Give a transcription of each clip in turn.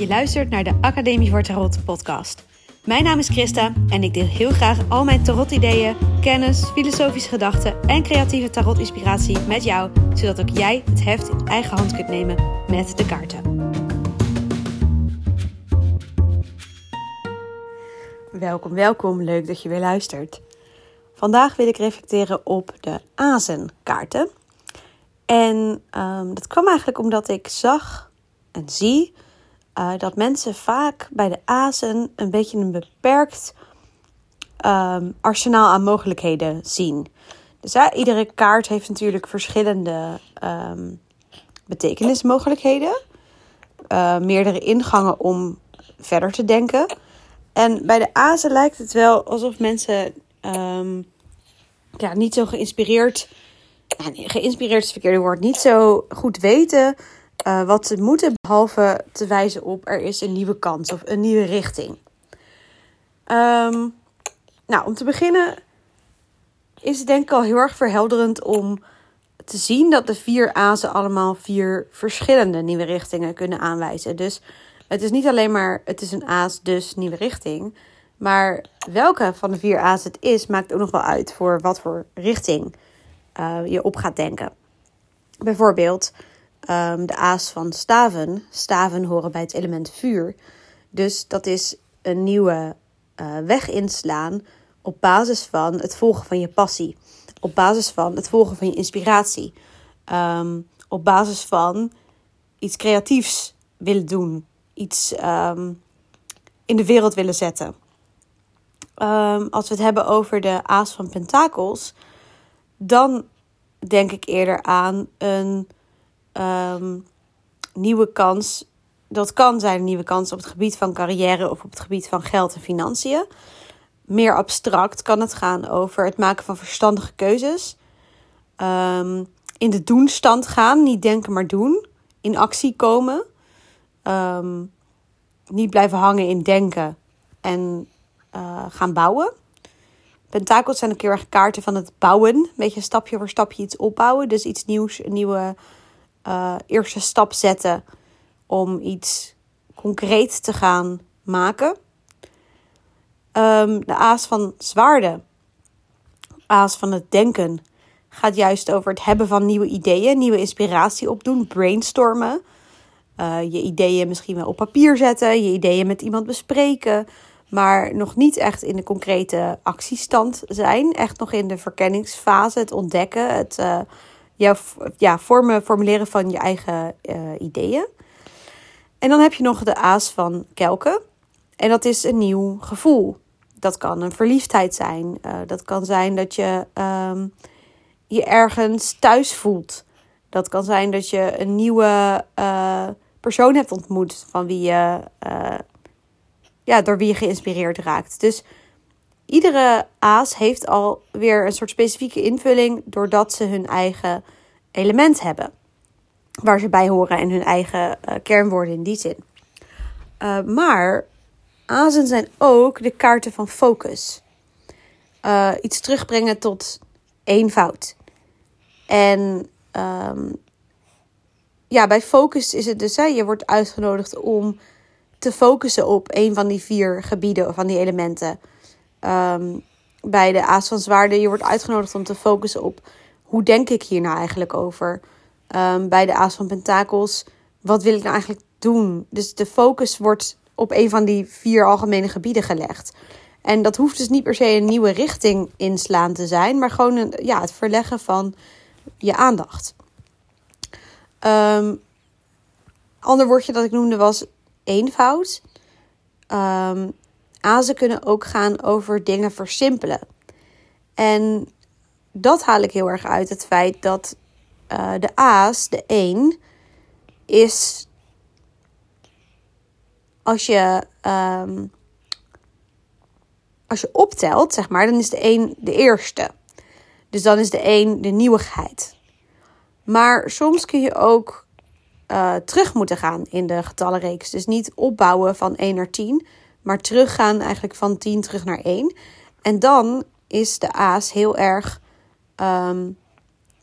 Je luistert naar de Academie voor Tarot podcast. Mijn naam is Christa en ik deel heel graag al mijn tarot-ideeën, kennis, filosofische gedachten en creatieve tarot-inspiratie met jou, zodat ook jij het heft in eigen hand kunt nemen met de kaarten. Welkom, welkom. Leuk dat je weer luistert. Vandaag wil ik reflecteren op de azenkaarten. En um, dat kwam eigenlijk omdat ik zag en zie uh, dat mensen vaak bij de azen een beetje een beperkt um, arsenaal aan mogelijkheden zien. Dus ja, iedere kaart heeft natuurlijk verschillende um, betekenismogelijkheden. Uh, meerdere ingangen om verder te denken. En bij de azen lijkt het wel alsof mensen um, ja, niet zo geïnspireerd. Nou, geïnspireerd is het verkeerde woord. Niet zo goed weten uh, wat ze moeten, behalve te wijzen op er is een nieuwe kans of een nieuwe richting. Um, nou, om te beginnen is het denk ik al heel erg verhelderend om te zien dat de vier azen allemaal vier verschillende nieuwe richtingen kunnen aanwijzen. Dus het is niet alleen maar het is een aas, dus nieuwe richting. Maar welke van de vier a's het is, maakt ook nog wel uit voor wat voor richting uh, je op gaat denken. Bijvoorbeeld um, de aas van staven. Staven horen bij het element vuur. Dus dat is een nieuwe uh, weg inslaan op basis van het volgen van je passie. Op basis van het volgen van je inspiratie. Um, op basis van iets creatiefs willen doen. Iets um, in de wereld willen zetten. Als we het hebben over de aas van pentakels, dan denk ik eerder aan een um, nieuwe kans. Dat kan zijn een nieuwe kans op het gebied van carrière of op het gebied van geld en financiën. Meer abstract kan het gaan over het maken van verstandige keuzes. Um, in de doenstand gaan, niet denken maar doen. In actie komen. Um, niet blijven hangen in denken en uh, gaan bouwen. Pentakels zijn ook heel erg kaarten van het bouwen. Een beetje stapje voor stapje iets opbouwen. Dus iets nieuws, een nieuwe uh, eerste stap zetten om iets concreet te gaan maken. Um, de aas van zwaarden, aas van het denken, gaat juist over het hebben van nieuwe ideeën, nieuwe inspiratie opdoen, brainstormen. Uh, je ideeën misschien wel op papier zetten, je ideeën met iemand bespreken, maar nog niet echt in de concrete actiestand zijn. Echt nog in de verkenningsfase, het ontdekken, het uh, jouw ja, vormen, formuleren van je eigen uh, ideeën. En dan heb je nog de aas van kelken. En dat is een nieuw gevoel. Dat kan een verliefdheid zijn. Uh, dat kan zijn dat je um, je ergens thuis voelt. Dat kan zijn dat je een nieuwe uh, persoon hebt ontmoet van wie je, ja, door wie je geïnspireerd raakt. Dus iedere aas heeft alweer een soort specifieke invulling doordat ze hun eigen element hebben. Waar ze bij horen en hun eigen uh, kernwoorden in die zin. Uh, maar azen zijn ook de kaarten van focus. Uh, iets terugbrengen tot eenvoud. En um, ja, bij focus is het dus, hè, je wordt uitgenodigd om te focussen op een van die vier gebieden of van die elementen. Um, bij de Aas van Zwaarden, je wordt uitgenodigd om te focussen op hoe denk ik hier nou eigenlijk over. Um, bij de Aas van Pentakels, wat wil ik nou eigenlijk doen? Dus de focus wordt op een van die vier algemene gebieden gelegd. En dat hoeft dus niet per se een nieuwe richting inslaan te zijn, maar gewoon een, ja, het verleggen van je aandacht. Um, ander woordje dat ik noemde was eenvoud. Um, azen kunnen ook gaan over dingen versimpelen. En dat haal ik heel erg uit het feit dat uh, de aas, de 1, is als je, um, als je optelt, zeg maar, dan is de 1 de eerste. Dus dan is de 1 de nieuwigheid. Maar soms kun je ook uh, terug moeten gaan in de getallenreeks. Dus niet opbouwen van 1 naar 10, maar teruggaan eigenlijk van 10 terug naar 1. En dan is de aas heel erg um,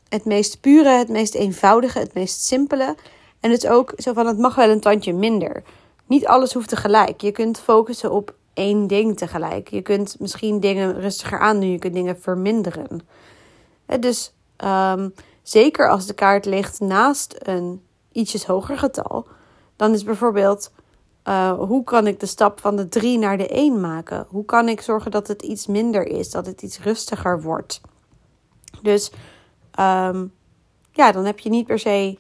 het meest pure, het meest eenvoudige, het meest simpele. En het is ook zo van het mag wel een tandje minder. niet alles hoeft tegelijk. Je kunt focussen op één ding tegelijk. Je kunt misschien dingen rustiger aandoen. Je kunt dingen verminderen. Dus um, zeker als de kaart ligt naast een ietsjes hoger getal, dan is bijvoorbeeld uh, hoe kan ik de stap van de 3 naar de 1 maken? Hoe kan ik zorgen dat het iets minder is, dat het iets rustiger wordt? Dus um, ja, dan heb je niet per se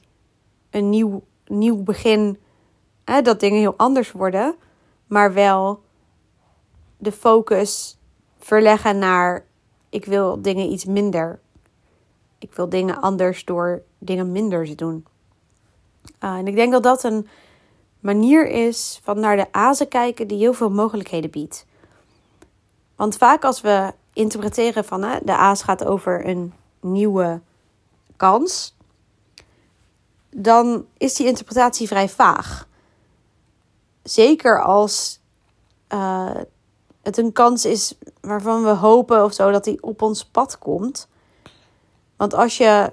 een nieuw, nieuw begin, hè, dat dingen heel anders worden, maar wel de focus verleggen naar ik wil dingen iets minder. Ik wil dingen anders door dingen minder te doen. Uh, en ik denk dat dat een manier is van naar de azen kijken die heel veel mogelijkheden biedt. Want vaak als we interpreteren van hè, de aas gaat over een nieuwe kans, dan is die interpretatie vrij vaag. Zeker als uh, het een kans is waarvan we hopen of zo dat die op ons pad komt. Want als je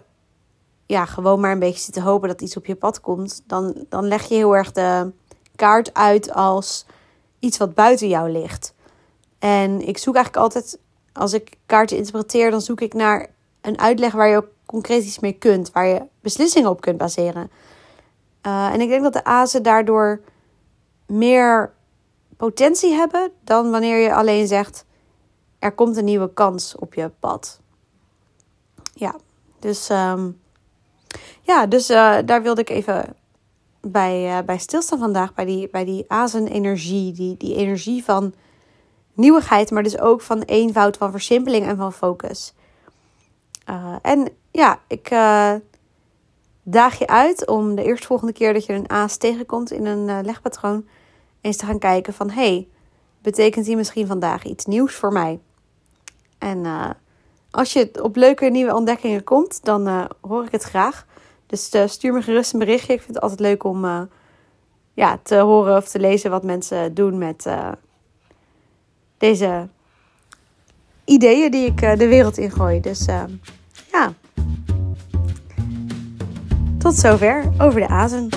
ja, gewoon maar een beetje zit te hopen dat iets op je pad komt, dan, dan leg je heel erg de kaart uit als iets wat buiten jou ligt. En ik zoek eigenlijk altijd, als ik kaarten interpreteer, dan zoek ik naar een uitleg waar je ook concreet iets mee kunt, waar je beslissingen op kunt baseren. Uh, en ik denk dat de azen daardoor meer potentie hebben dan wanneer je alleen zegt: er komt een nieuwe kans op je pad. Ja, dus, um, ja, dus uh, daar wilde ik even bij, uh, bij stilstaan vandaag. Bij die, bij die azen-energie. Die, die energie van nieuwigheid, maar dus ook van eenvoud, van versimpeling en van focus. Uh, en ja, ik daag je uit om de eerstvolgende keer dat je een aas tegenkomt in een legpatroon eens te gaan kijken van hey, betekent hier misschien vandaag iets nieuws voor mij? En als je op leuke nieuwe ontdekkingen komt, dan hoor ik het graag. Dus uh, stuur me gerust een berichtje. Ik vind het altijd leuk om ja, te horen of te lezen wat mensen doen met deze ideeën die ik de wereld ingooi. Dus ja, tot zover over de azen.